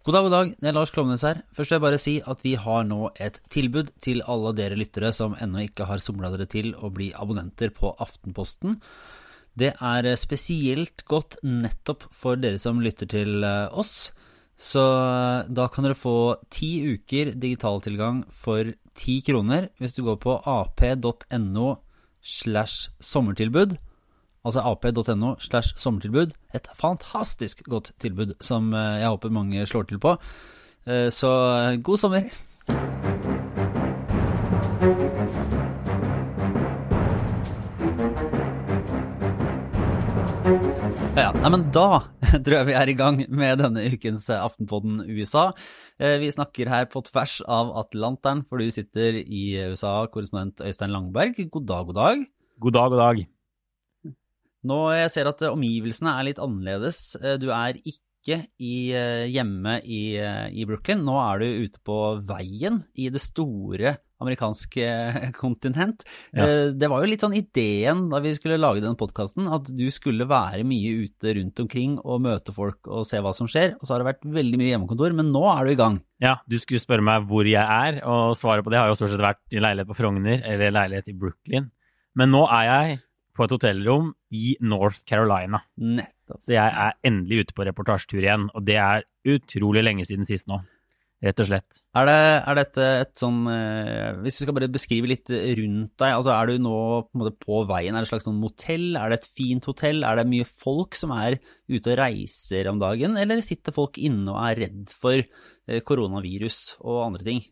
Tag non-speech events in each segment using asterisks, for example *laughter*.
God dag, god dag. Det er Lars Klovnes her. Først vil jeg bare si at vi har nå et tilbud til alle dere lyttere som ennå ikke har somla dere til å bli abonnenter på Aftenposten. Det er spesielt godt nettopp for dere som lytter til eh, oss. Så eh, da kan dere få ti uker digitaltilgang for ti kroner hvis du går på ap.no slash sommertilbud altså ap.no slash sommertilbud. Et fantastisk godt tilbud som eh, jeg håper mange slår til på. Eh, så eh, god sommer! Ja, nei, men Da *laughs* tror jeg vi er i gang med denne ukens Aftenpodden USA. Vi snakker her på tvers av Atlanteren, for du sitter i USA, korrespondent Øystein Langberg. God dag, god dag. God dag, god dag. Nå jeg ser at eh, omgivelsene er litt annerledes. Eh, du er ikke i, eh, hjemme i, i, Brooklyn. Nå er du ute på veien i det store amerikanske kontinent. Ja. Det var jo litt sånn ideen da vi skulle lage den podkasten, at du skulle være mye ute rundt omkring og møte folk og se hva som skjer. Og så har det vært veldig mye hjemmekontor, men nå er du i gang. Ja, du skulle spørre meg hvor jeg er, og svaret på det har jo stort sett vært i leilighet på Frogner eller leilighet i Brooklyn. Men nå er jeg på et hotellrom i North Carolina. Nettopp. Så jeg er endelig ute på reportasjetur igjen, og det er utrolig lenge siden sist nå. Rett og slett. Er, det, er dette et sånn eh, Hvis du skal bare beskrive litt rundt deg, altså er du nå på, måte på veien? Er det et slags sånn motell? Er det et fint hotell? Er det mye folk som er ute og reiser om dagen, eller sitter folk inne og er redd for eh, koronavirus og andre ting?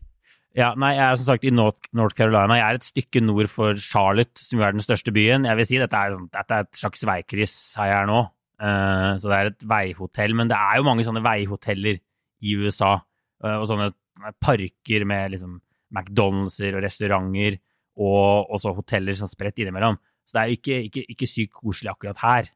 Ja, nei, Jeg er som sagt i North, Carolina. Jeg er et stykke nord for Charlotte, som jo er den største byen. Jeg vil si Dette er, sånn, dette er et slags veikryss her jeg er nå. Uh, så det er et veihotell. Men det er jo mange sånne veihoteller i USA. Uh, og sånne parker med liksom McDonald'ser og restauranter, og også hoteller som spredt innimellom. Så det er jo ikke, ikke, ikke sykt koselig akkurat her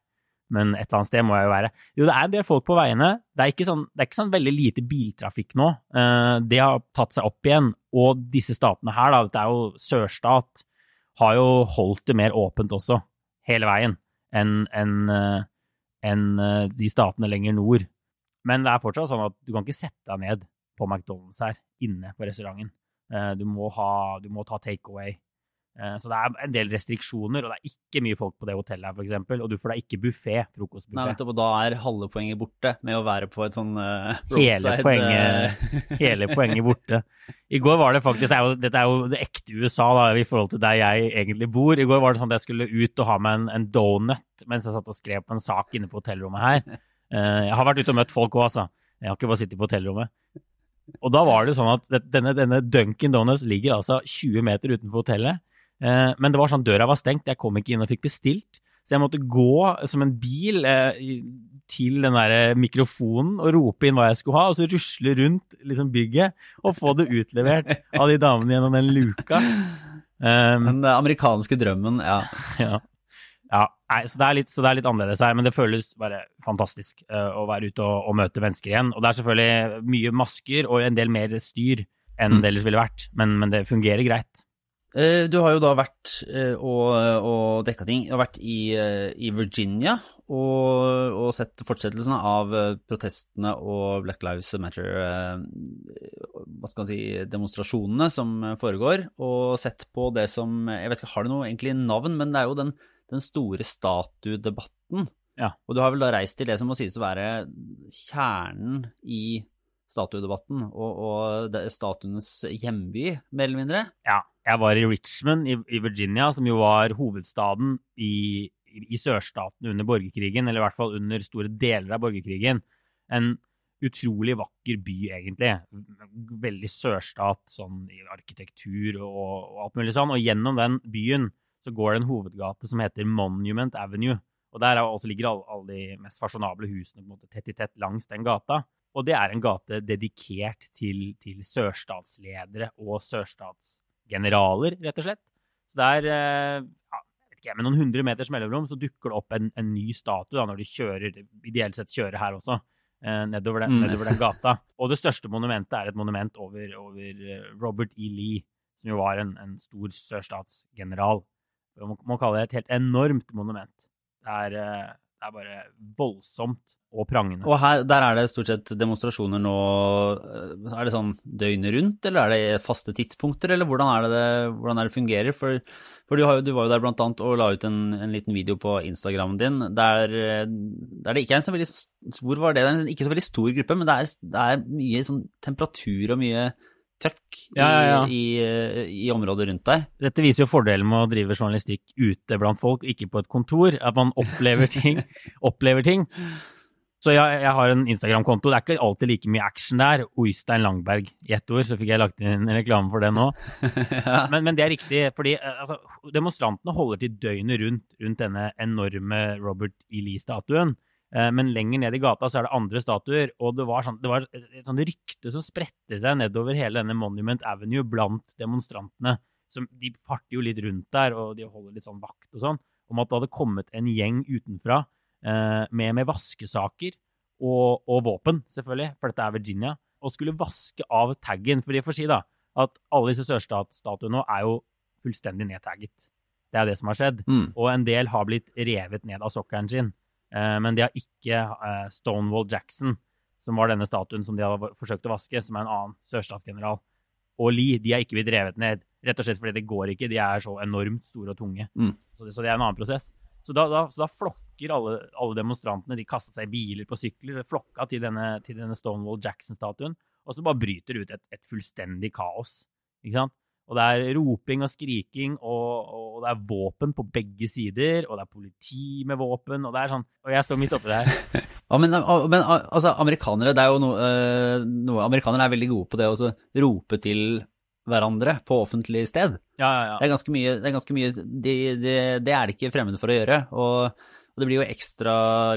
men et eller annet sted må jeg jo være. Jo, det er en del folk på veiene. Det er ikke sånn, er ikke sånn veldig lite biltrafikk nå. Uh, det har tatt seg opp igjen. Og disse statene her, da, dette er jo sørstat, har jo holdt det mer åpent også, hele veien, enn en, en, uh, de statene lenger nord. Men det er fortsatt sånn at du kan ikke sette deg ned på McDonald's her, inne på restauranten. Du må, ha, du må ta takeaway. Eh, så det er en del restriksjoner, og det er ikke mye folk på det hotellet her, f.eks. Og du får da ikke buffé, frokostbuffé. Nei, og da er halve poenget borte med å være på et sånn uh, hele, poenget, eh. hele poenget borte. I går var det faktisk, dette er, jo, dette er jo det ekte USA da, i forhold til der jeg egentlig bor. I går var det sånn at jeg skulle ut og ha meg en, en donut mens jeg satt og skrev på en sak inne på hotellrommet her. Uh, *laughs* jeg har vært ute og møtt folk òg, altså. Jeg har ikke bare sittet på hotellrommet. Og da var det sånn at denne, denne Dunkin Donuts ligger altså 20 meter utenfor hotellet. Eh, men det var sånn døra var stengt, jeg kom ikke inn og fikk bestilt. Så jeg måtte gå som en bil eh, til den der mikrofonen og rope inn hva jeg skulle ha, og så rusle rundt liksom, bygget og få det utlevert av de damene gjennom den luka. Um, den amerikanske drømmen, ja. *laughs* ja. ja nei, så, det litt, så, det er litt, annerledes her, men det føles bare fantastisk uh, å være ute og, og, møte mennesker igjen. Og det er selvfølgelig mye masker og en del mer styr enn mm. det ellers ville vært, men, men det fungerer greit. Eh, du har jo da vært eh, og, og dekka ting. Du har vært i, eh, i Virginia og, og, sett fortsettelsen av protestene og Black Lives Matter hva skal man si, demonstrasjonene som foregår, og sett på det som Jeg vet ikke, har det noe egentlig navn, men det er jo den, den store statuedebatten. Ja. Og du har vel da reist til det som må sies å være kjernen i statuedebatten og, og statuenes hjemby, mer eller mindre? Ja. Jeg var i Richmond i, i Virginia, som jo var hovedstaden i, i, i sørstaten under borgerkrigen, eller i hvert fall under store deler av borgerkrigen. En utrolig vakker by, egentlig. Veldig sørstat sånn i arkitektur og, og, alt mulig sånn. Og gjennom den byen så går det en hovedgate som heter Monument Avenue. Og der ligger alle, alle de mest fasjonable husene på en måte tett i tett langs den gata. Og det er en gate dedikert til, til sørstatsledere og sørstatsgeneraler, rett og slett. Så det er eh, ja, ikke, med noen hundre meters mellomrom så dukker det opp en, en ny statue da, når de kjører, ideelt sett kjører her også, eh, nedover, den, mm. nedover, den, gata. Og det største monumentet er et monument over, over eh, Robert E. Lee, som jo var en, en stor sørstatsgeneral. Man må kalle det et helt enormt monument. Det er, det er bare voldsomt og prangende. Og her, der er det stort sett demonstrasjoner nå Er det sånn døgnet rundt, eller er det faste tidspunkter, eller hvordan er det det, hvordan det fungerer? For, for du, har, du, var jo der blant annet og la ut en, en liten video på Instagramen din der, der, det ikke er en så veldig Hvor var det? Det er en ikke så veldig stor gruppe, men det er, det er mye sånn temperatur og mye trøkk ja, ja, ja. I, i, i, området rundt deg. Dette viser jo fordelen med å drive journalistikk ute blant folk, ikke på et kontor. At man opplever ting. *laughs* opplever ting. Så jeg, jeg har en Instagram-konto. Det er ikke alltid like mye action der. Oystein Langberg i ett ord, så fikk jeg lagt inn en reklame for det nå. *laughs* men, men, det er riktig, fordi eh, altså, demonstrantene holder til døgnet rundt rundt denne enorme Robert E. Lee-statuen. Eh, men lenger ned i gata så er det andre statuer, og det var, sånn, det var et sånt rykte som spredte seg nedover hele denne Monument Avenue blant demonstrantene. Som, de parter jo litt rundt der, og de holder litt sånn vakt og sånn, om at det hadde kommet en gjeng utenfra med, med, vaskesaker og, og, våpen, selvfølgelig, for dette er Virginia, og skulle vaske av taggen. For de får si da, at alle disse sørstatsstatuene nå er jo fullstendig nedtagget. Det er det som har skjedd. Mm. Og en del har blitt revet ned av sokkelen sin. Eh, men de har ikke eh, Stonewall Jackson, som var denne statuen som de har forsøkt å vaske, som er en annen sørstatsgeneral. Og Lee de har ikke blitt revet ned, rett og slett fordi det går ikke. De er så enormt store og tunge. Mm. Så, det, så, det, er en annen prosess. Så da, da, så da flokker alle, alle, demonstrantene De kastet seg i biler på sykler, flokka til denne, til denne Stonewall Jackson-statuen. Og så bare bryter det ut et, et fullstendig kaos. Ikke sant? Og det er roping og skriking, og, og, det er våpen på begge sider, og det er politi med våpen, og det er sånn Og jeg står midt oppi det her. *laughs* ja, men, men, altså, amerikanere, det er jo noe, uh, noe Amerikanere er veldig gode på det å rope til hverandre på offentlig sted. Ja, ja, ja. Det er ganske mye, det er, ganske mye det, det, det er de ikke fremmede for å gjøre. og og det blir jo ekstra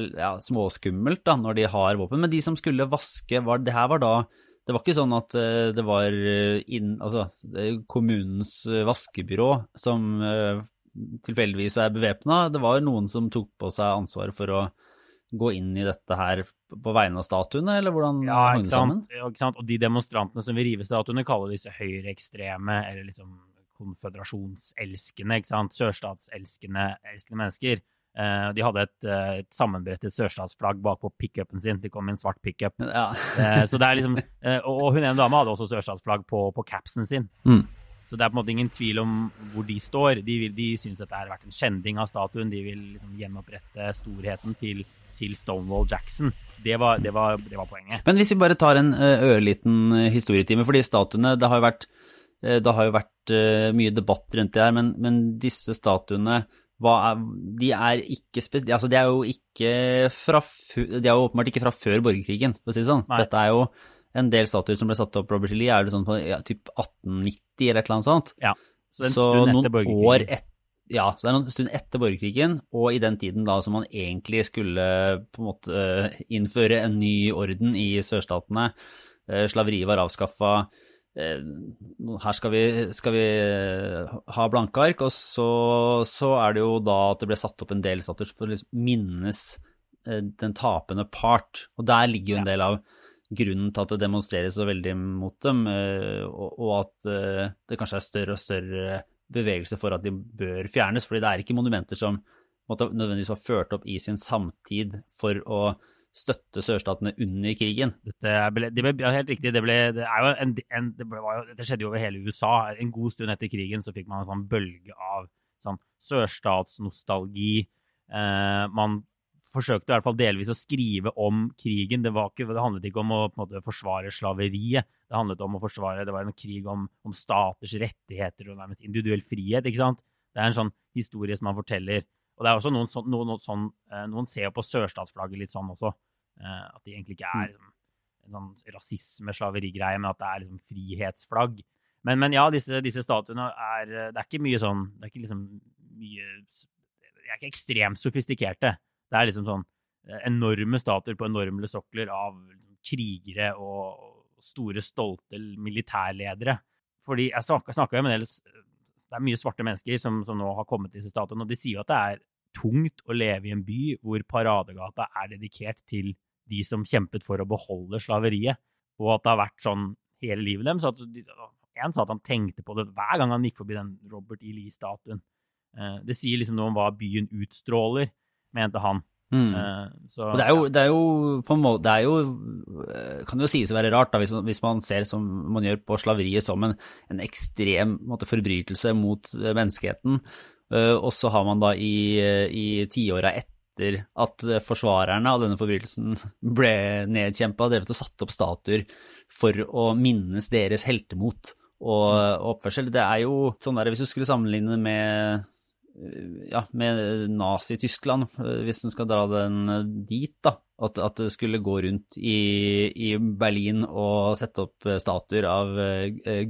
ja, småskummelt da, når de har våpen. Men de som skulle vaske, var, det her var da det var ikke sånn at eh, det var eh, inn, altså, kommunens eh, vaskebyrå som tilfeldigvis er bevæpna. Det var noen som tok på seg ansvaret for å gå inn i dette her på vegne av statuene, eller hvordan ja, hang det sammen? Ja, ikke sant. Og de demonstrantene som vil rive statuene, kaller disse høyreekstreme eller liksom konføderasjonselskende, ikke sant. Sørstatselskende mennesker. Uh, de hadde et, uh, et sammenbrettet sørstatsflagg bak på pickupen sin. De kom i en svart pickup. *laughs* Ja. uh, så det er liksom, og, og hun ene dama hadde også sørstatsflagg på, på capsen sin. Mm. Så det er på en måte ingen tvil om hvor de står. De, vil, de syns dette har vært en skjending av statuen. De vil liksom gjenopprette storheten til, til Stonewall Jackson. Det var, det, var, det var, poenget. Men hvis vi bare tar en ørliten historietime, fordi statuene Det har jo vært, det har jo vært mye debatt rundt det her, men, men disse statuene er, de er ikke altså de er jo ikke fra De er jo åpenbart ikke fra før borgerkrigen, for å si det sånn. Nei. Dette er jo en del statuer som ble satt opp Robert Lee, er det sånn på ja, typ 1890 eller et eller annet sånt. Ja, så, så noen år etter ja, så det er en stund etter borgerkrigen, og i den tiden da som man egentlig skulle på en måte innføre en ny orden i sørstatene. Eh, slaveriet var avskaffa, Eh, her skal vi, skal vi, eh, ha blanke ark, og så, så, er det jo da at det ble satt opp en del statuer for å liksom minnes eh, den tapende part. Og der ligger jo en del av grunnen til at det demonstreres så veldig mot dem, og, og at det kanskje er større og større bevegelse for at de bør fjernes. fordi det er ikke monumenter som måtte nødvendigvis var ført opp i sin samtid for å støtte sørstatene under krigen. Dette, ble, det ble, helt riktig. Det, det, det skjedde jo over hele USA. En god stund etter krigen så fikk man en sånn bølge av sånn sørstatsnostalgi. Eh, man forsøkte i hvert fall delvis å skrive om krigen. Det, ikke, det handlet ikke om å måte, forsvare slaveriet. Det handlet om å forsvare, det var en krig om, om staters rettigheter og nærmest individuell frihet. ikke sant? Det er en sånn historie som man forteller. Og det er også noen, sånn, noen, sånn, eh, noen ser på sørstatsflagget litt sånn også. Eh, at det egentlig ikke er liksom, en sånn rasisme-slaverigreie, men at det er liksom frihetsflagg. Men, men ja, disse, disse, statuene er Det er ikke mye sånn Det er ikke liksom mye De er ikke ekstremt sofistikerte. Det er liksom sånn eh, enorme statuer på enorme sokler av krigere og, store, stolte militærledere. Fordi jeg snakka med en del Det er mye svarte mennesker som, som nå har kommet til disse statuene, og de sier jo at det er tungt å leve i en by hvor paradegata er dedikert til de som kjempet for å beholde slaveriet, og at det har vært sånn hele livet deres. En sa at han tenkte på det hver gang han gikk forbi den Robert E. Lee-statuen. Eh, det sier liksom noe om hva byen utstråler, mente han. Mm. Eh, så, det er, jo, det er jo på en måte Det er jo eh, Kan jo sies å være rart, da, hvis, man, hvis man ser som man gjør på slaveriet som en, en ekstrem måte, forbrytelse mot eh, menneskeheten. Eh, og så har man da i, i tiåra etter at forsvarerne av denne forbrytelsen *laughs* ble nedkjempa, drevet og satt opp statuer for å minnes deres heltemot og, og oppførsel. Det er jo sånn der, Hvis du skulle sammenligne med ja, med Nazi-Tyskland, hvis en skal dra den dit, da. At, at det skulle gå rundt i, i Berlin og sette opp statuer av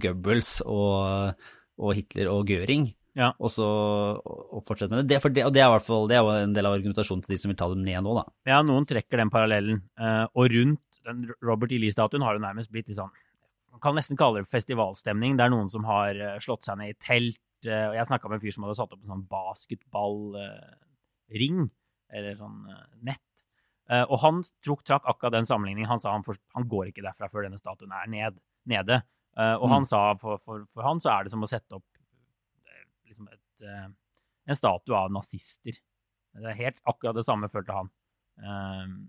Goebbels og, og, Hitler og Göring. Ja. Og så og fortsette med det. det, det og det er, i hvert fall, det er jo en del av argumentasjonen til de som vil ta dem ned nå, da. Ja, noen trekker den parallellen. Eh, og rundt den Robert E. Lee-statuen har det nærmest blitt litt sånn Man kan nesten kalle det festivalstemning. Det er noen som har eh, slått seg ned i telt. Eh, og jeg snakka med en fyr som hadde satt opp en sånn basketballring, eller sånn eh, nett. Eh, og han trukk trakk akkurat den sammenligningen. Han sa han, for, han går ikke derfra før denne statuen er ned, nede. Eh, og Mm. han sa for, for, for han så er det som å sette opp eh, liksom et, eh, en statue av nazister. Det er helt akkurat det samme, følte han. Ehm,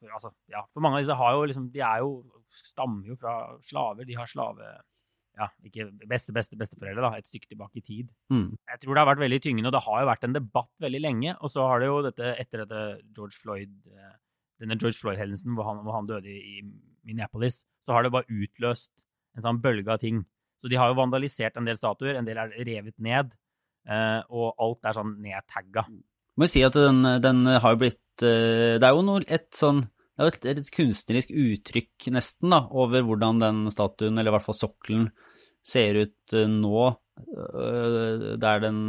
for, altså, ja, for mange av disse har jo liksom De er jo stammer jo fra slaver. De har slave Ja, ikke beste, beste, besteforeldre, da, et stykke tilbake i tid. Mm. Jeg tror det har vært veldig tyngende, og det har jo vært en debatt veldig lenge. Og så har det jo dette etter dette George Floyd eh, denne George Floyd-hendelsen hvor, han- hvor han døde i Minneapolis, så har det bare utløst en sånn bølge av ting. Så de har jo vandalisert en del statuer, en del er revet ned, eh, og alt er sånn nedtagga. Må jo si at den, den har blitt eh, Det er jo noe, et sånn det er jo et, et kunstnerisk uttrykk nesten da, over hvordan den statuen, eller i hvert fall sokkelen, ser ut eh, nå, eh, der den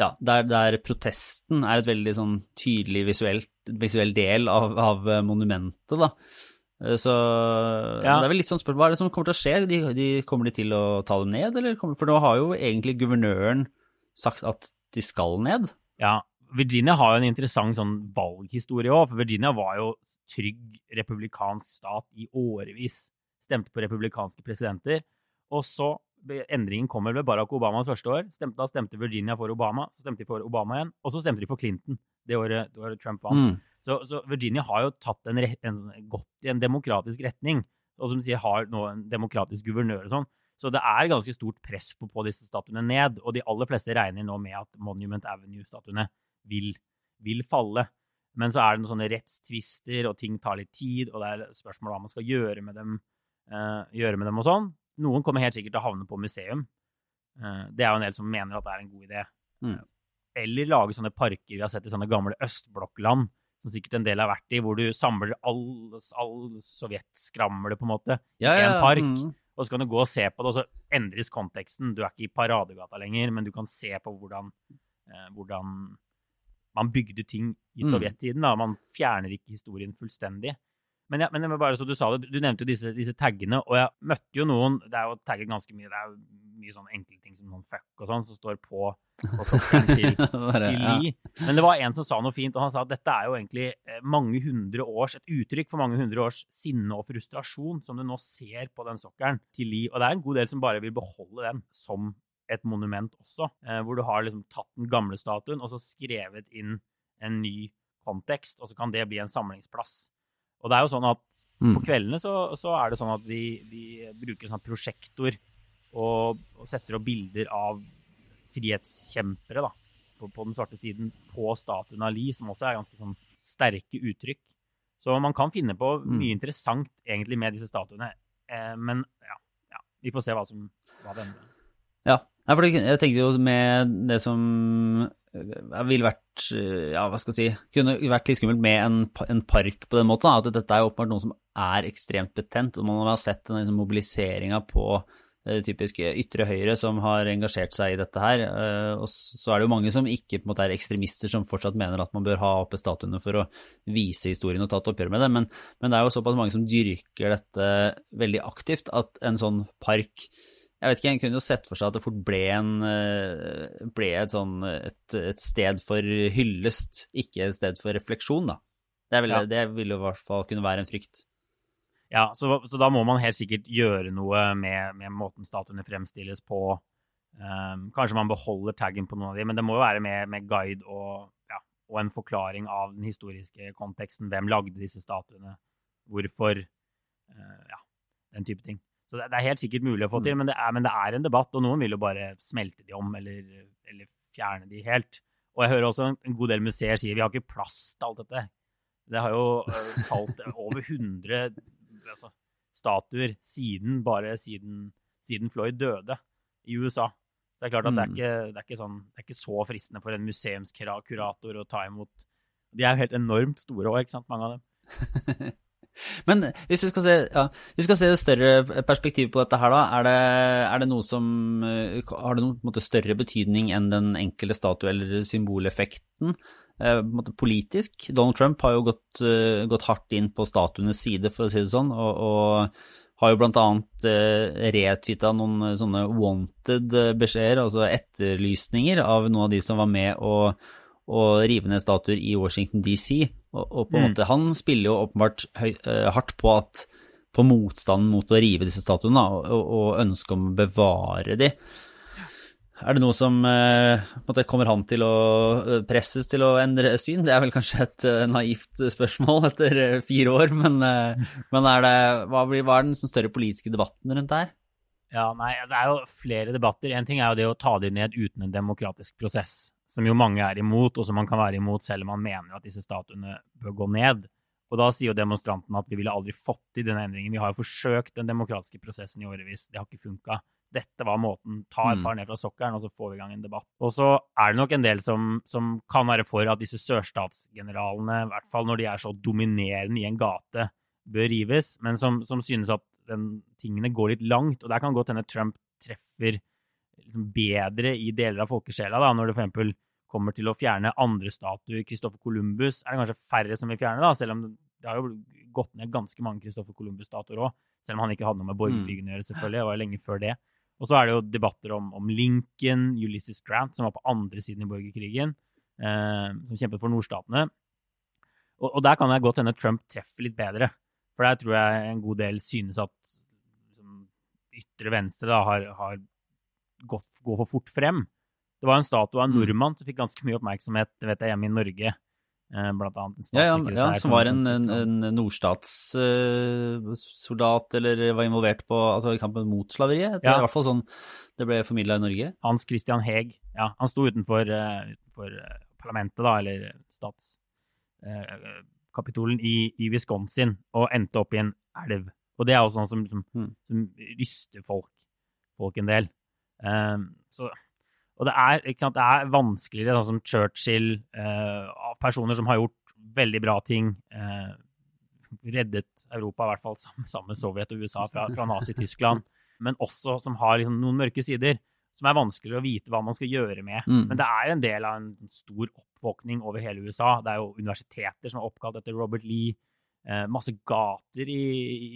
ja, der, der protesten er et veldig sånn tydelig visuelt, visuell del av, av monumentet, da. Eh, Så Ja. det er vel litt sånn spørsmål, hva er det som kommer til å skje? De, de, kommer de til å ta dem ned, eller? kommer- For nå har jo egentlig guvernøren sagt at de skal ned. Ja, Virginia har jo en interessant sånn valghistorie òg, for Virginia var jo trygg republikansk stat i årevis. Stemte på republikanske presidenter. Og så Endringen kommer ved Barack Obamas første år. Stemte, da stemte Virginia for Obama, så stemte de for Obama igjen, og så stemte de for Clinton det året, det året Trump vant. Mm. Så, så Virginia har jo tatt en, en, sånn- gått i en demokratisk retning. Og som du sier, har nå en demokratisk guvernør og sånn. Så det er ganske stort press på, på disse statuene ned. Og de aller fleste regner nå med at Monument Avenue-statuene vil, vil falle. Men så er det noen sånne rettstvister, og ting tar litt tid, og det er spørsmål hva man skal gjøre med dem, eh, gjøre med dem og sånn. Noen kommer helt sikkert til å havne på museum. Eh, det er jo en del som mener at det er en god idé. Mm. Eller lage sånne parker vi har sett i sånne gamle østblokkland, som sikkert en del har vært i, hvor du samler all, all sovjetskramle, på en måte i en park. mm. Og så kan du gå og se på det, og så endres konteksten. Du er ikke i Paradegata lenger, men du kan se på hvordan, eh, hvordan man bygde ting i Mm. sovjettiden. Da. Man fjerner ikke historien fullstendig. Men, ja, men det var bare så du sa det, du nevnte jo disse, disse taggene, og jeg møtte jo noen Det er jo tagget ganske mye. Det er jo mye sånn enkle ting som sånn fuck og sånn, som står på, på til, *laughs* til Li. Men det var en som sa noe fint, og han sa at dette er jo egentlig eh, mange hundre års, et uttrykk for mange hundre års sinne og frustrasjon som du nå ser på den sokkelen til Li. Og det er en god del som bare vil beholde den som et monument også, eh, hvor du har liksom tatt den gamle statuen og så skrevet inn en ny kontekst, og så kan det bli en samlingsplass. Og det er jo sånn at Mm. på kveldene så, så er det sånn at vi, vi bruker sånn prosjektor og, og setter opp bilder av frihetskjempere da, på, på den svarte siden på statuen av Lie, som også er ganske sånn sterke uttrykk. Så man kan finne på mye interessant egentlig med disse statuene. Eh, men ja, ja, vi får se hva som hva det ender. Ja, for jeg tenkte jo med det som ville vært eh, Ja, hva skal jeg si Kunne vært litt skummelt med en, en park på den måten. Da, at dette er åpenbart noe som er ekstremt betent. og Man har sett den liksom, mobiliseringa på det typiske ytre høyre som har engasjert seg i dette her. eh, Og så er det jo mange som ikke måte er ekstremister, som fortsatt mener at man bør ha oppe statuene for å vise historien og ta et oppgjør med det. Men, men det er jo såpass mange som dyrker dette veldig aktivt at en sånn park jeg vet ikke, En kunne jo sett for seg at det fort ble, en, eh, ble et, sånn, et, et sted for hyllest, ikke et sted for refleksjon. da. Det, ville vel, Ja. det ville i hvert fall kunne være en frykt. Ja, så, så da må man helt sikkert gjøre noe med, med måten statuene fremstilles på. Um, kanskje man beholder taggen på noen av de, men det må jo være med, med guide og, ja, og en forklaring av den historiske konteksten. Hvem lagde disse statuene? Hvorfor? Uh, ja, den type ting. Så det, det, er helt sikkert mulig å få til, mm. men det, er, men det, er, en debatt, og noen vil jo bare smelte de om eller, eller fjerne de helt. Og jeg hører også en god del museer sier vi har ikke plass til alt dette. Det har jo uh, falt *laughs* over 100 altså, statuer siden, bare siden, siden Floyd døde i USA. Det er klart at det, er mm. ikke, det, er ikke sånn, det er ikke så fristende for en museumskurator å ta imot. De er jo helt enormt store òg, ikke sant, mange av dem. *laughs* Men hvis vi skal se, ja, vi skal se det større perspektivet på dette her, da. Er det, er det noe som eh, Har det noen måte, større betydning enn den enkelte statue eller symboleffekten? Eh, politisk. Donald Trump har jo gått, uh, gått, hardt inn på statuenes side, for å si det sånn, og, og har jo bl.a. Uh, retweeta noen sånne wanted beskjeder, altså etterlysninger, av noen av de som var med å, rive ned statuer i Washington DC. Og, og på en mm. måte, han spiller jo åpenbart høy, uh, hardt på at på motstanden mot å rive disse statuene, og, og ønsket om å bevare de. Er det noe som eh, kommer han til å eh, presses til å endre syn? Det er vel kanskje et uh, naivt spørsmål etter fire år, men, men er det, hva, blir, hva er den større politiske debatten rundt der? Ja, nei, Det er jo flere debatter. En ting er jo det å ta de ned uten en demokratisk prosess, som jo mange er imot, og som man kan være imot selv om man mener at disse statuene bør gå ned. Og da sier jo demonstrantene at vi ville aldri fått til denne endringen. Vi har jo forsøkt den demokratiske prosessen i årevis, det har ikke funka dette var måten. Ta et mm. par ned fra sokkelen, og så får vi i gang en debatt. Og så er det nok en del som, som kan være for at disse sørstatsgeneralene, i hvert fall når de er så dominerende i en gate, bør rives, men som, som synes at den, tingene går litt langt. Og der kan godt hende Trump treffer liksom bedre i deler av folkesjela, da, når det f.eks. kommer til å fjerne andre statuer. Christoffer Columbus er det kanskje færre som vil fjerne, da, selv om det har jo gått ned ganske mange Christoffer Columbus-statuer òg. Selv om han ikke hadde noe med borgerkrigen å gjøre, selvfølgelig. Det var jo lenge før det. Og så er det jo debatter om, om, Lincoln, Ulysses Grant, som var på andre siden i borgerkrigen, eh, som kjempet for nordstatene. Og, og, der kan det godt hende Trump treffer litt bedre. For der tror jeg en god del synes at liksom, ytre venstre da, har, har gått, gå for fort frem. Det var en statue av en mm. nordmann som fikk ganske mye oppmerksomhet vet jeg, hjemme i Norge Eh, blant annet en statssekretær. Ja, ja, som var en, en, en nordstatssoldat, uh, eller var involvert på, altså, i kampen mot slaveriet. Ja. I hvert fall sånn det ble formidla i Norge. Hans Christian Heg. Ja, han sto utenfor, uh, utenfor uh, parlamentet, da, eller statskapitolen i, i, Wisconsin, og endte opp i en elv. Og det er jo sånn som, som, mm. som ryster folk, folk, en del. Um, så og det er, sant, det er vanskeligere, sånn som Churchill, uh, personer som har gjort veldig bra ting, uh, reddet Europa, i hvert fall sammen med Sovjet og USA fra, fra Nazi-Tyskland, *laughs* men også som har liksom, noen mørke sider som er vanskeligere å vite hva man skal gjøre med. Mm. Men det er en del av en stor oppvåkning over hele USA. Det er jo universiteter som er oppkalt etter Robert Lee masse gater i,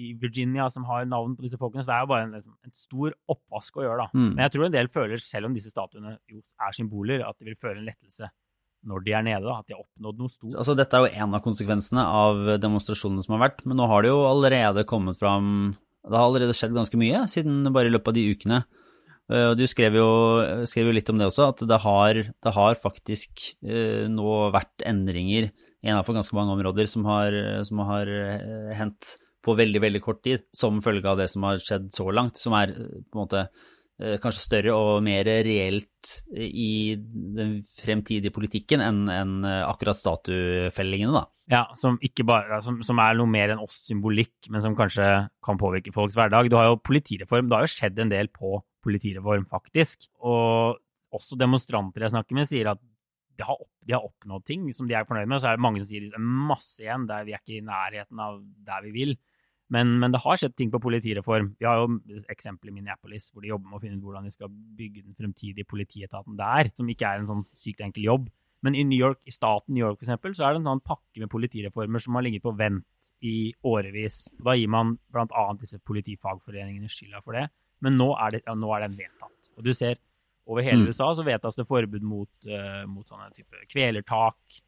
i, Virginia som har navn på disse folkene. Så det er jo bare en, liksom, en stor oppvask å gjøre, da. Mm. Men jeg tror en del føler, selv om disse statuene jo er symboler, at de vil føle en lettelse når de er nede, da, at de har oppnådd noe stort. Altså, dette er jo en av konsekvensene av demonstrasjonene som har vært, men nå har det jo allerede kommet fram Det har allerede skjedd ganske mye siden bare i løpet av de ukene. Eh, og Du skrev jo, skrev jo litt om det også, at det har, det har faktisk eh, nå vært endringer innenfor ganske mange områder som har, som har eh, hendt på veldig, veldig kort tid, som følge av det som har skjedd så langt, som er eh, på en måte eh, kanskje større og mer reelt i den fremtidige politikken enn enn akkurat statuefellingene, da. Ja, som, bare, som, som, er noe mer enn oss symbolikk, men som kanskje kan påvirke folks hverdag. Du har jo politireform. Det har jo skjedd en del på politireform, faktisk. Og også demonstranter jeg snakker med, sier at de har, opp, de har, oppnådd ting som de er fornøyd med. Så er det mange som sier det er masse igjen, der vi er ikke i nærheten av der vi vil. Men, men, det har skjedd ting på politireform. Vi har jo eksempel i Minneapolis, hvor de jobber med å finne ut hvordan de skal bygge den fremtidige politietaten der, som ikke er en sånn sykt enkel jobb. Men i New York, i staten New York for eksempel, så er det en sånn pakke med politireformer som har ligget på vent i årevis. Da gir man bl.a. disse politifagforeningene skylda for det. Men nå er, det, ja, nå vedtatt. Og du ser over hele mm. USA så vedtas det forbud mot, uh, mot sånne type kvelertak.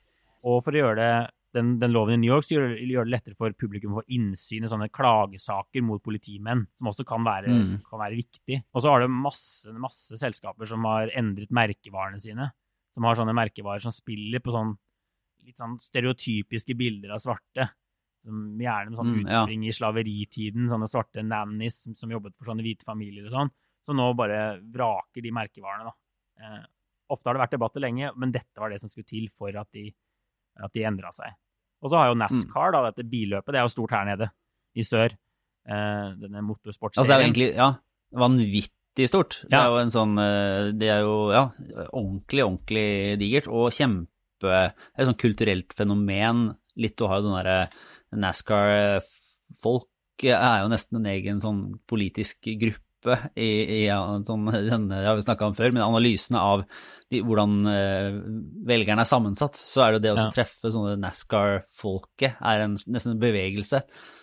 Og for å gjøre det, den, den loven i New York så gjør, gjør, det lettere for publikum å få innsyn i sånne klagesaker mot politimenn, som også kan være, mm. kan være viktig. Og så har det masse, masse selskaper som har endret merkevarene sine. Som har sånne merkevarer som spiller på sånn litt sånn stereotypiske bilder av svarte. Som gjerne med sånn Mm, ja. utspring i slaveritiden, sånne svarte nannies som, som jobbet for sånne hvite familier og sånn, som nå bare vraker de merkevarene, da. Eh, ofte har det vært debatter lenge, men dette var det som skulle til for at de, at de endra seg. Og så har jo NASCAR, da, dette billøpet, det er jo stort her nede i sør. Eh, denne motorsportserien. Altså, det er jo egentlig ja, vanvittig stort. Det er jo en sånn eh, Det er jo ja, ordentlig, ordentlig digert. Og kjempe Et sånn kulturelt fenomen. Litt å ha jo den derre NASCAR-folk er jo nesten en egen sånn politisk gruppe i, i ja, sånn, denne, det har vi snakka om før, men analysene av de, hvordan uh, velgerne er sammensatt, så er det jo det å Ja. treffe sånne NASCAR-folket er en, nesten en bevegelse.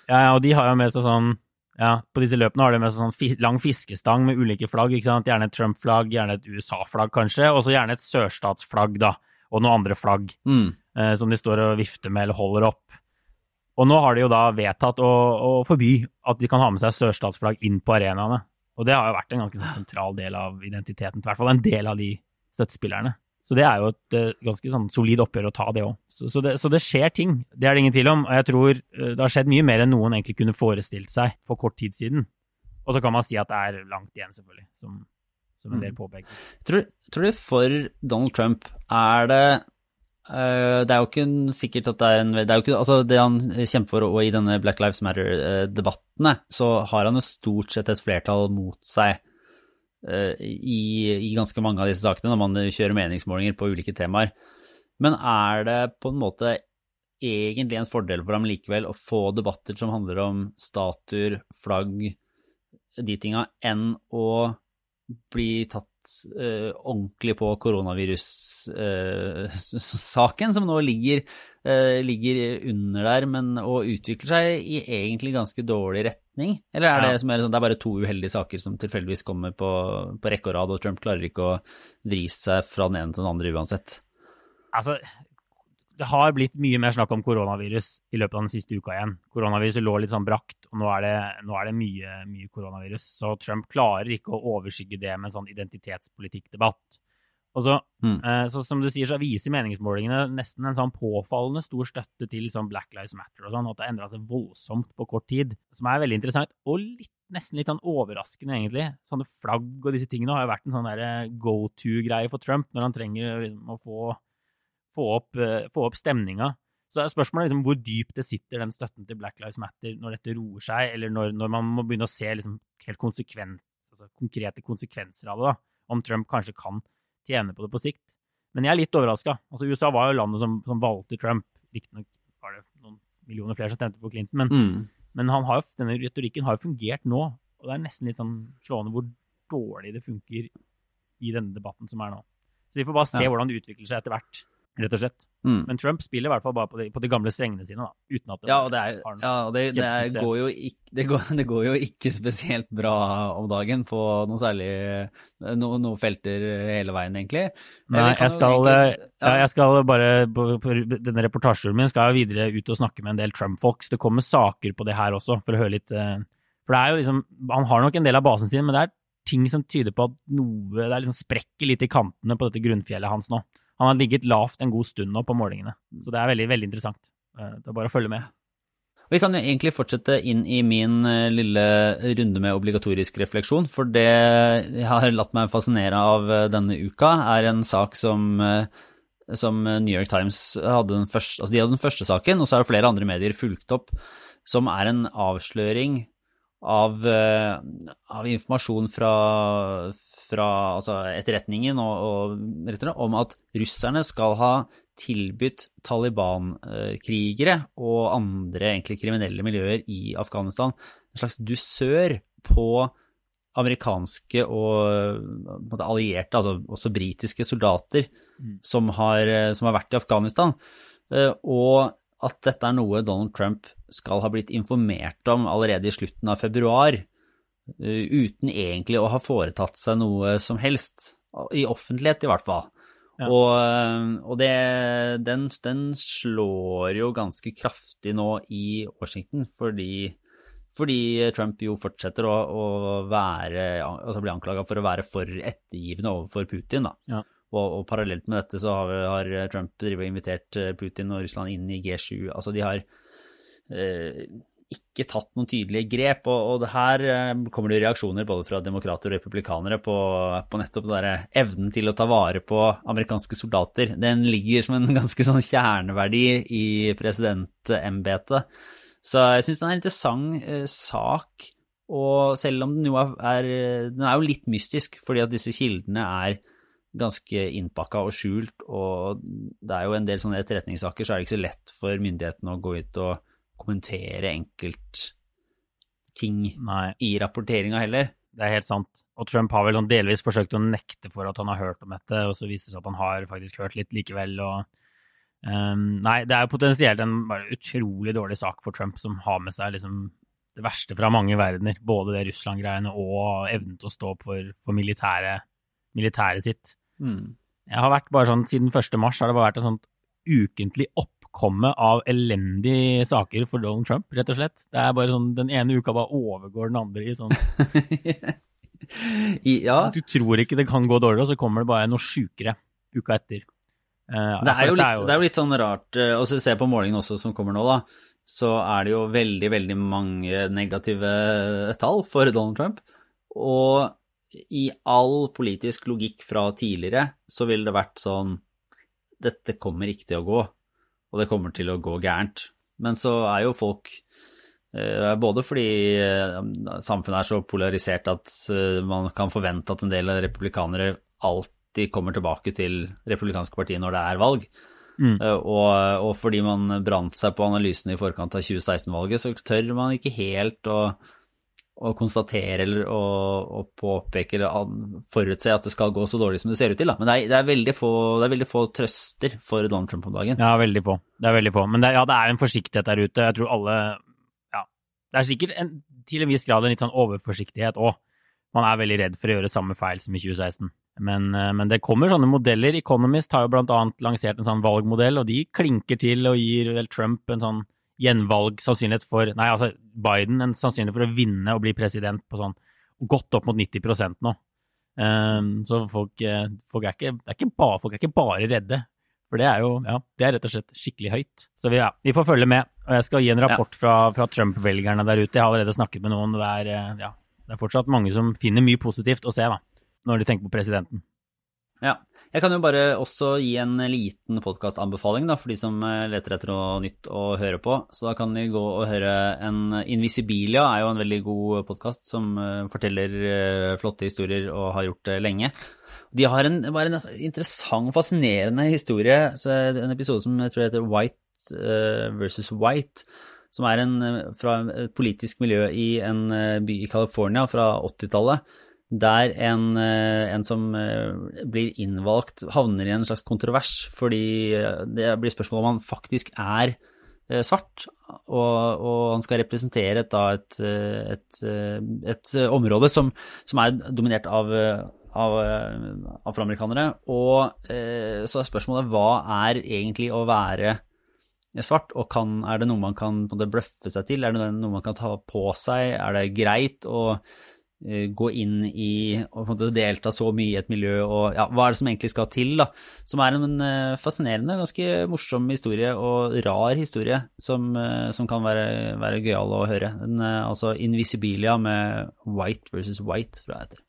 Ja, ja, og de har jo med seg sånn ja, På disse løpene har de med seg sånn lang fiskestang med ulike flagg. ikke sant? Gjerne et Trump-flagg, gjerne et USA-flagg kanskje, og så gjerne et sørstatsflagg, da. Og noen andre flagg Mm. eh, som de står og vifter med eller holder opp. Og nå har de jo da vedtatt å, å forby at de kan ha med seg sørstatsflagg inn på arenaene. Og det har jo vært en ganske sånn sentral del av identiteten, i hvert fall en del av de støttespillerne. Så det er jo et eh, ganske sånn solid oppgjør å ta, det òg. Så, så, så det skjer ting, det er det ingen tvil om. Og jeg tror eh, det har skjedd mye mer enn noen egentlig kunne forestilt seg for kort tid siden. Og så kan man si at det er langt igjen, selvfølgelig, som, som en del Mm. Tror, tror du for Donald Trump er det Det er jo ikke sikkert at det er en Det er jo ikke altså det han kjemper for, og i denne Black Lives Matter-debattene, så har han jo stort sett et flertall mot seg eh, i, i ganske mange av disse sakene, når man kjører meningsmålinger på ulike temaer. Men er det på en måte egentlig en fordel for ham likevel å få debatter som handler om statuer, flagg, de tinga, enn å bli tatt eh, ordentlig på koronavirus-saken, som nå ligger, uh, ligger under der, men og utvikler seg i egentlig ganske dårlig retning? Eller er det, Ja. som er, sånn, det er bare to uheldige saker som tilfeldigvis kommer på, på rekke og rad, og Trump klarer ikke å vri seg fra den ene til den andre uansett? Altså, det har blitt mye mer snakk om koronavirus i løpet av den siste uka igjen. Koronaviruset lå litt sånn brakt, og nå er det, nå er det mye, mye koronavirus. Så Trump klarer ikke å overskygge det med en sånn identitetspolitikkdebatt. Og så, Mm. eh, så som du sier, så viser meningsmålingene nesten en sånn påfallende stor støtte til sånn Black Lives Matter og sånn, at det har endra seg voldsomt på kort tid. Som er veldig interessant, og litt, nesten litt sånn overraskende, egentlig. Sånne flagg og disse tingene har jo vært en sånn go to-greie for Trump når han trenger liksom, å få få opp, eh, få opp stemninga. Så er spørsmålet liksom hvor dypt det sitter, den støtten til Black Lives Matter, når dette roer seg, eller når, når man må begynne å se liksom helt konsekvent, altså konkrete konsekvenser av det. da, Om Trump kanskje kan tjene på det på sikt. Men jeg er litt overraska. Altså, USA var jo landet som, som valgte Trump. Riktignok var det noen millioner flere som stemte på Clinton, men, Mm. men han har denne retorikken har jo fungert nå. Og det er nesten litt sånn slående hvor dårlig det funker i denne debatten som er nå. Så vi får bare se Ja. hvordan det utvikler seg etter hvert, rett og slett. Mm. Men Trump spiller i hvert fall bare på de, på de gamle strengene sine, da, uten at det, Ja, og det, er, har ja, det, det er, går jo ikke, det, går, *laughs* det går jo ikke spesielt bra om dagen på noe særlig no, noen felter hele veien, egentlig. Nei, jeg skal, egentlig- ja, jeg skal bare på, på denne reportasjen min skal jeg videre ut og snakke med en del Trump-folk. Det kommer saker på det her også, for å høre litt eh, For det er jo liksom Han har nok en del av basen sin, men det er ting som tyder på at noe Det er liksom sprekker litt i kantene på dette grunnfjellet hans nå. Han har ligget lavt en god stund nå på målingene, så det er veldig, veldig interessant. Eh, Det er bare å følge med. Vi kan jo egentlig fortsette inn i min eh, lille runde med obligatorisk refleksjon, for det jeg har latt meg fascinere av eh, denne uka, er en sak som, som New York Times hadde den første, altså de hadde den første saken, og så har flere andre medier fulgt opp, som er en avsløring av, av informasjon fra, fra altså etterretningen og, og om at russerne skal ha tilbudt Taliban-krigere og andre egentlig kriminelle miljøer i Afghanistan en slags dusør på amerikanske og allierte, altså også britiske soldater Mm. som har, som har vært i Afghanistan. Eh, Og at dette er noe Donald Trump skal ha blitt informert om allerede i slutten av februar, uten egentlig å ha foretatt seg noe som helst. I offentlighet, i hvert fall. Ja. Og, eh, og det, den, den slår jo ganske kraftig nå i Washington, fordi, fordi Trump jo fortsetter å, å være, altså bli anklaga for å være for ettergivende overfor Putin. da. Ja. og, og, parallelt med dette så har, har Trump invitert Putin og Russland inn i G7. Altså de har eh, ikke tatt noen tydelige grep. Og, og her eh, kommer det reaksjoner både fra demokrater og republikanere på, på nettopp den evnen til å ta vare på amerikanske soldater. Den ligger som en *laughs* ganske sånn kjerneverdi i presidentembetet. Så jeg syns det er en interessant eh, sak. Og selv om den jo er, den er jo litt mystisk, fordi at disse kildene er ganske innpakka og skjult, og det er jo en del sånne etterretningssaker, så er det ikke så lett for myndighetene å gå ut og kommentere enkeltting i rapporteringa heller. Det er helt sant. Og Trump har vel sånn delvis forsøkt å nekte for at han har hørt om dette, og så viser det seg at han har faktisk hørt litt likevel. og um, Nei, det er jo potensielt en utrolig dårlig sak for Trump, som har med seg liksom det verste fra mange verdener. Både det Russland-greiene og evnen til å stå opp for, for militæret, militæret sitt. Mm. Jeg har vært bare sånn, Siden 1. mars har det bare vært et sånt ukentlig opp oppkommet av elendige saker for Donald Trump, rett og slett. Det er bare sånn, Den ene uka bare overgår den andre i sånn *laughs* ja. Du tror ikke det kan gå dårligere, og så kommer det bare noe sjukere uka etter. Uh, det, er litt, det, er jo, det, er jo litt, sånn rart uh, å se på målingen også som kommer nå, da. Så er det jo veldig, veldig mange negative tall for Donald Trump. Og i all politisk logikk fra tidligere så ville det vært sånn Dette kommer ikke til å gå og det kommer til å gå gærent. Men så er jo folk eh, både fordi eh, samfunnet er så polarisert at eh, man kan forvente at en del republikanere alltid kommer tilbake til republikanske partier når det er valg. Mm. Og, og, fordi man brant seg på analysene i forkant av 2016-valget, så tør man ikke helt å å konstatere eller å, å påpeke eller forutse at det skal gå så dårlig som det ser ut til. Da. Men det er, det, er få, det er veldig få trøster for Donald Trump om dagen. Ja, veldig få. Det er veldig få. Men det, ja, det er en forsiktighet der ute. Jeg tror alle Ja. Det er sikkert en, til en viss grad en litt sånn overforsiktighet òg. Man er veldig redd for å gjøre samme feil som i 2016. Men, eh, men, det kommer sånne modeller. Economist har jo blant annet lansert en sånn valgmodell, og de klinker til og gir vel Trump en sånn gjenvalg sannsynlighet for Nei, altså Biden en sannsynlighet for å vinne og bli president på sånn godt opp mot 90 nå. Um, så folk, eh, folk, er ikke, er ikke bare, folk er ikke bare redde. For det er jo ja, det er rett og slett skikkelig høyt. Så vi, ja, vi får følge med. Og jeg skal gi en rapport ja. fra, fra Trump-velgerne der ute. Jeg har allerede snakket med noen. Det er, eh, ja, det er fortsatt mange som finner mye positivt å se da, når de tenker på presidenten. Ja. Jeg kan jo bare også gi en liten podkastanbefaling for de som eh, leter etter noe nytt å høre på. Så da kan de gå og høre en Invisibilia er jo en veldig god podkast som eh, forteller eh, flotte historier og har gjort det lenge. De har en, bare en interessant fascinerende historie. En episode som jeg tror heter White versus White. Som er en, fra et politisk miljø i en by i California fra 80-tallet der en, eh, en, som eh, blir innvalgt, havner i en slags kontrovers fordi eh, det blir spørsmål om han faktisk er svart, og, og han skal representere et, et, et, område som, som, er dominert av, av afroamerikanere. Og så er spørsmålet hva er egentlig å være svart, og kan, er det noe man kan bløffe seg til, er det noe man kan ta på seg, er det greit å gå inn i og på en måte delta så mye i et miljø, og ja, hva er det som egentlig skal til, da. Som er en eh, fascinerende, ganske morsom historie, og rar historie, som, eh, som kan være, være gøyal å høre. Den, altså Invisibilia med White versus White, tror jeg heter.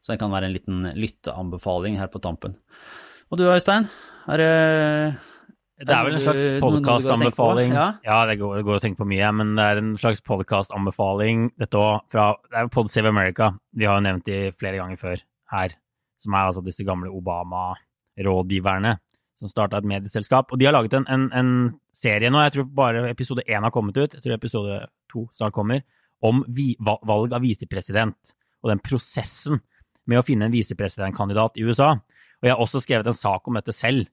Så det kan være en liten lytteanbefaling her på tampen. Og du Øystein, er det det er vel en slags podkastanbefaling. Ja. ja, det går, det går, å tenke på mye, men det er en slags podkastanbefaling, dette òg, fra Det er jo Pod Save America. Vi har jo nevnt de flere ganger før her. Som er altså disse gamle Obama-rådgiverne som starta et medieselskap. Og de har laget en, en, en, serie nå, jeg tror bare episode én har kommet ut, jeg tror episode to snart kommer, om vi, valg av visepresident og den prosessen med å finne en visepresidentkandidat i USA. Og jeg har også skrevet en sak om dette selv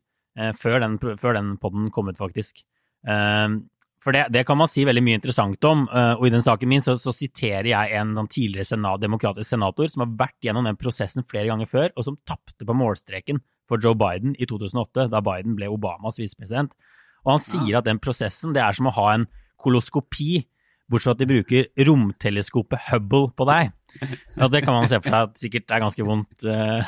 før den, før den podden kom ut, faktisk. Eh, for det, det, kan man si veldig mye interessant om, eh, og i den saken min så, så siterer jeg en tidligere senat, demokratisk senator som har vært gjennom den prosessen flere ganger før, og som tapte på målstreken for Joe Biden i 2008, da Biden ble Obamas visepresident. Og han sier at den prosessen det er som å ha en koloskopi, bortsett fra at de bruker romteleskopet Hubble på deg. Og det kan man se for seg at sikkert er ganske vondt. uh,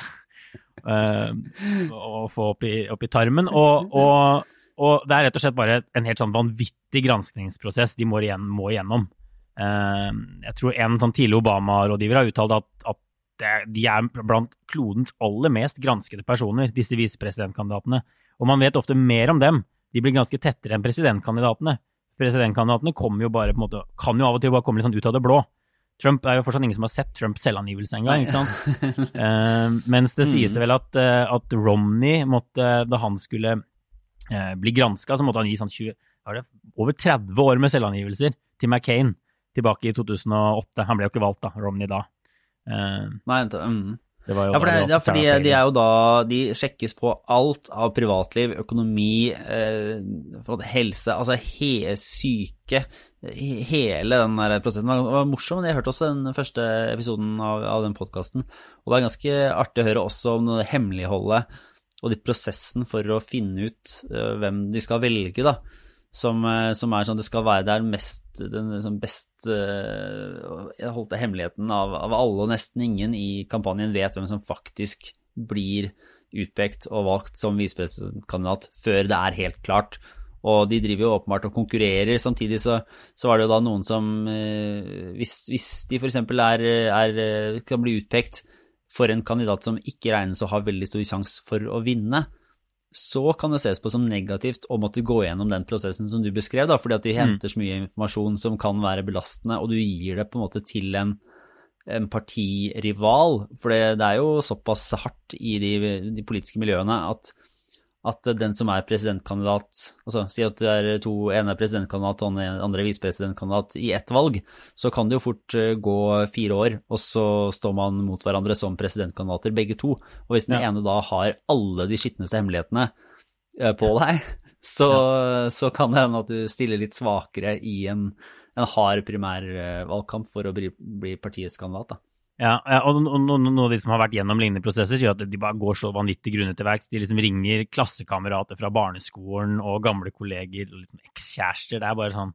å få opp i, opp i tarmen. Og, og, og, det er rett og slett bare en helt sånn vanvittig granskningsprosess de må, igjen, må igjennom. Uh, jeg tror en sånn tidlig Obama-rådgiver har uttalt at, at de er blant klodens aller mest granskede personer, disse visepresidentkandidatene. Og man vet ofte mer om dem. De blir ganske tettere enn presidentkandidatene. Presidentkandidatene kommer jo bare måte, kan jo av og til bare komme litt sånn ut av det blå. Trump er jo fortsatt ingen som har sett Trumps selvangivelse engang. ikke sant? uh, *laughs* mens det sies mm. vel at, uh, at, Romney måtte, da han skulle uh, bli granska, så måtte han gi sånn 20, var det, over 30 år med selvangivelser til McCain tilbake i 2008. Han ble jo ikke valgt, da, Romney da. Nei, mm. Det ja, for, det, ja, fordi de er jo da De sjekkes på alt av privatliv, økonomi, eh, helse, altså he, syke Hele den der prosessen. Det var morsom, men jeg hørte også den første episoden av, av den podkasten. Og det er ganske artig å høre også om det hemmeligholdet og de prosessen for å finne ut uh, hvem de skal velge, da som, eh, som, er sånn det skal være der mest den liksom best uh, holdt det hemmeligheten av, av, alle og nesten ingen i kampanjen vet hvem som faktisk blir utpekt og valgt som visepresidentkandidat før det er helt klart. Og de driver jo åpenbart og konkurrerer. Samtidig så, så er det jo da noen som uh, hvis, hvis, de f.eks. Er, kan bli utpekt for en kandidat som ikke regnes å ha veldig stor sjanse for å vinne, så kan det ses på som negativt å måtte gå gjennom den prosessen som du beskrev, da, fordi at de mm. henter så mye informasjon som kan være belastende, og du gir det på en måte til en, en partirival. For det, det, er jo såpass hardt i de, de politiske miljøene at at den som er presidentkandidat altså Si at du er to, en er presidentkandidat og den andre er visepresidentkandidat i ett valg, så kan det jo fort eh, gå fire år, og så står man mot hverandre som presidentkandidater, begge to. Og hvis den ja. ene da har alle de skitneste hemmelighetene eh, på deg, så, ja. så kan det hende at du stiller litt svakere i en, en hard primærvalgkamp for å bli, bli partiets kandidat. da. Ja, og noen av de som har vært gjennom lignende prosesser, sier at de bare går så vanvittig grunnet til verks. De liksom ringer klassekamerater fra barneskolen og gamle kolleger og liksom ekskjærester. Det er bare sånn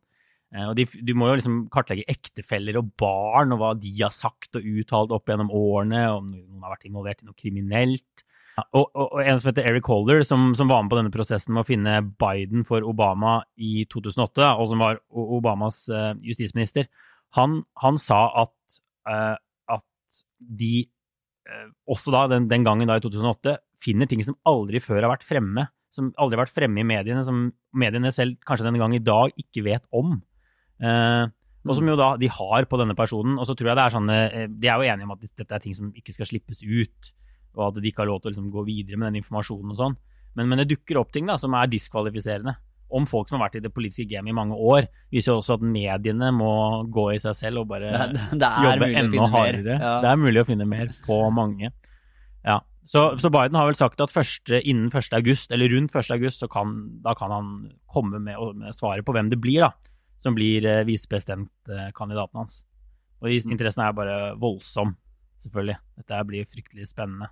eh, og de, Du må jo liksom kartlegge ektefeller og barn og hva de har sagt og uttalt opp gjennom årene, om noen har vært involvert i noe kriminelt. Og, og, og, en som heter Eric Holder, som, som, var med på denne prosessen med å finne Biden for Obama i 2008, og som var Obamas uh, justisminister, han, han sa at uh, de eh, også da, den, den, gangen da i 2008, finner ting som aldri før har vært fremme. Som aldri har vært fremme i mediene, som mediene selv kanskje denne gang i dag ikke vet om. Eh, og som mm. jo da de har på denne personen. Og så tror jeg det er sånne eh, De er jo enige om at dette er ting som ikke skal slippes ut, og at de ikke har lov til å liksom gå videre med den informasjonen og sånn. Men, men, det dukker opp ting da, som er diskvalifiserende om folk som har vært i det politiske gamet i mange år, viser jo også at mediene må gå i seg selv og bare det, det jobbe enda hardere. Ja. Det er mulig å finne mer på mange. Ja. Så, så, Biden har vel sagt at første, innen 1. august, eller rundt 1. august, så kan, da kan han komme med, med, svaret på hvem det blir da, som blir eh, visepresidentkandidaten hans. Og Interessen er bare voldsom, selvfølgelig. Dette blir fryktelig spennende.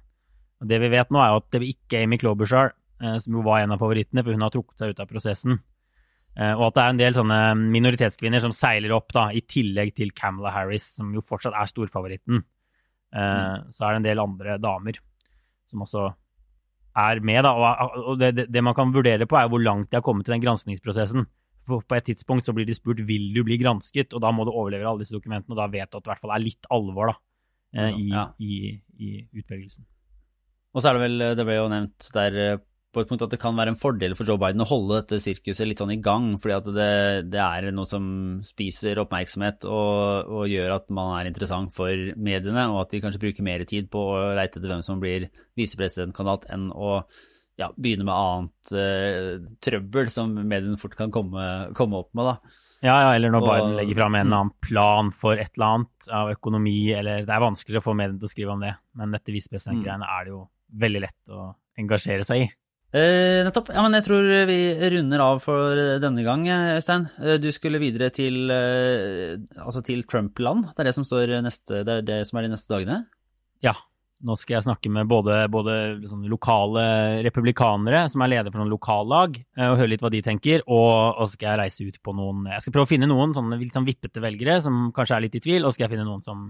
Og Det vi vet nå, er jo at det blir ikke Amy Klobuchar som jo var en av favorittene, for hun har trukket seg ut av prosessen. Eh, og at det er en del sånne minoritetskvinner som seiler opp, da, i tillegg til Camela Harris, som jo fortsatt er storfavoritten. Eh, mm. Så er det en del andre damer som også er med, da. Og det, det, det man kan vurdere på, er hvor langt de har kommet til den granskningsprosessen. For på et tidspunkt så blir de spurt vil du bli gransket, og da må du overlevere alle disse dokumentene, og da vet du at det i hvert fall er litt alvor da, i, ja. i, i utvelgelsen. Og så er det vel, det ble jo nevnt der på et punkt at det kan være en fordel for Joe Biden å holde dette sirkuset litt sånn i gang, fordi at det, det er noe som spiser oppmerksomhet og, og, gjør at man er interessant for mediene, og at de kanskje bruker mer tid på å leite etter hvem som blir visepresidentkandidat, enn å ja, begynne med annet uh, trøbbel som mediene fort kan komme, komme opp med. da. Ja, ja, eller når og, Biden legger fram en eller annen plan for et eller annet av økonomi, eller Det er vanskeligere å få mediene til å skrive om det, men dette visepresidentgreiene mm. er det jo veldig lett å engasjere seg i. Eh, nettopp. Ja, men jeg tror vi runder av for denne gang, Øystein. Eh, du skulle videre til, eh, altså til Trump-land. Det er det som, neste, det er det som er de neste dagene? Ja. Nå skal jeg snakke med både, både liksom lokale republikanere, som er leder for noen lokallag, eh, og høre litt hva de tenker. Og, og skal jeg reise ut på noen Jeg skal prøve å finne noen sånne sånn vippete velgere som kanskje er litt i tvil, og skal jeg finne noen som,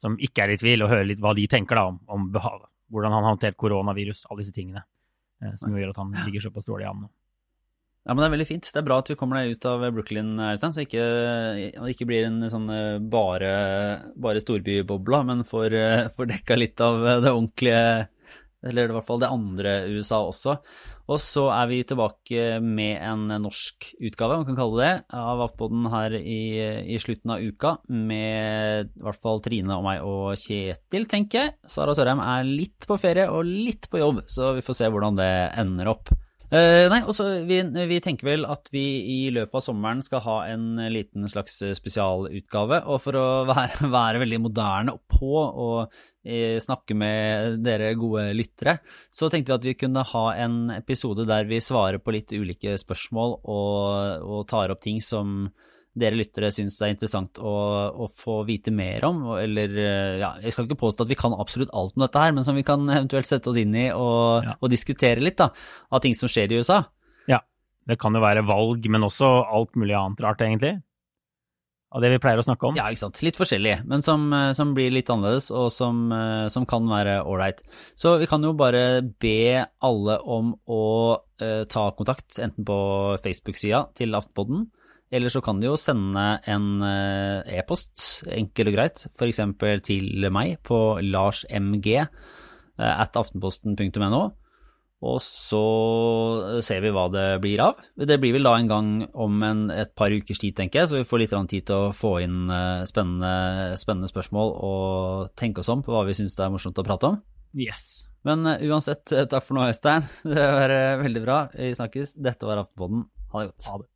som ikke er i tvil, og høre litt hva de tenker da om, om hvordan han har håndtert koronavirus, alle disse tingene. Som gjør at han ligger såpass dårlig an nå. Ja, men Det er veldig fint. Det er bra at du kommer deg ut av Brooklyn, Øystein, så ikke, det ikke blir en sånn bare, bare storbybobla, men får, får dekka litt av det ordentlige eller i hvert fall det andre USA også. Og så er vi tilbake med en norsk utgave, man kan kalle det, av Aftenposten her i, i, slutten av uka. Med i hvert fall Trine og meg og Kjetil, tenker jeg. Sara Sørheim er litt på ferie og litt på jobb, så vi får se hvordan det ender opp. Uh, nei, også, vi, vi, tenker vel at vi i løpet av sommeren skal ha en liten slags spesialutgave. Og for å være, *laughs* være veldig moderne og på og uh, snakke med dere gode lyttere, så tenkte vi at vi kunne ha en episode der vi svarer på litt ulike spørsmål og, og tar opp ting som dere lyttere syns det er interessant å, å, få vite mer om. Eller eh, ja, jeg skal ikke påstå at vi kan absolutt alt om dette her, men som vi kan eventuelt sette oss inn i og, ja. og diskutere litt da, av ting som skjer i USA. Ja, det kan jo være valg, men også alt mulig annet rart, egentlig. Av det vi pleier å snakke om. Ja, ikke sant. Litt forskjellig, men som, eh, som blir litt annerledes, og som, eh, som kan være ålreit. Så vi kan jo bare be alle om å eh, ta kontakt, enten på Facebook-sida til Aftenpodden, eller så kan de jo sende en eh, e-post, enkelt og greit, f.eks. til meg på larsmg eh, at aftenposten.no. Og så ser vi hva det blir av. Det blir vel da en gang om en, et par ukers tid, tenker jeg, så vi får litt tid til å få inn eh, spennende, spennende spørsmål og tenke oss om på hva vi syns det er morsomt å prate om. Yes. Men uansett, takk for nå, Øystein. *laughs* Det var veldig bra. Vi snakkes. Dette var Aftenpodden. Ha det godt. Ha det.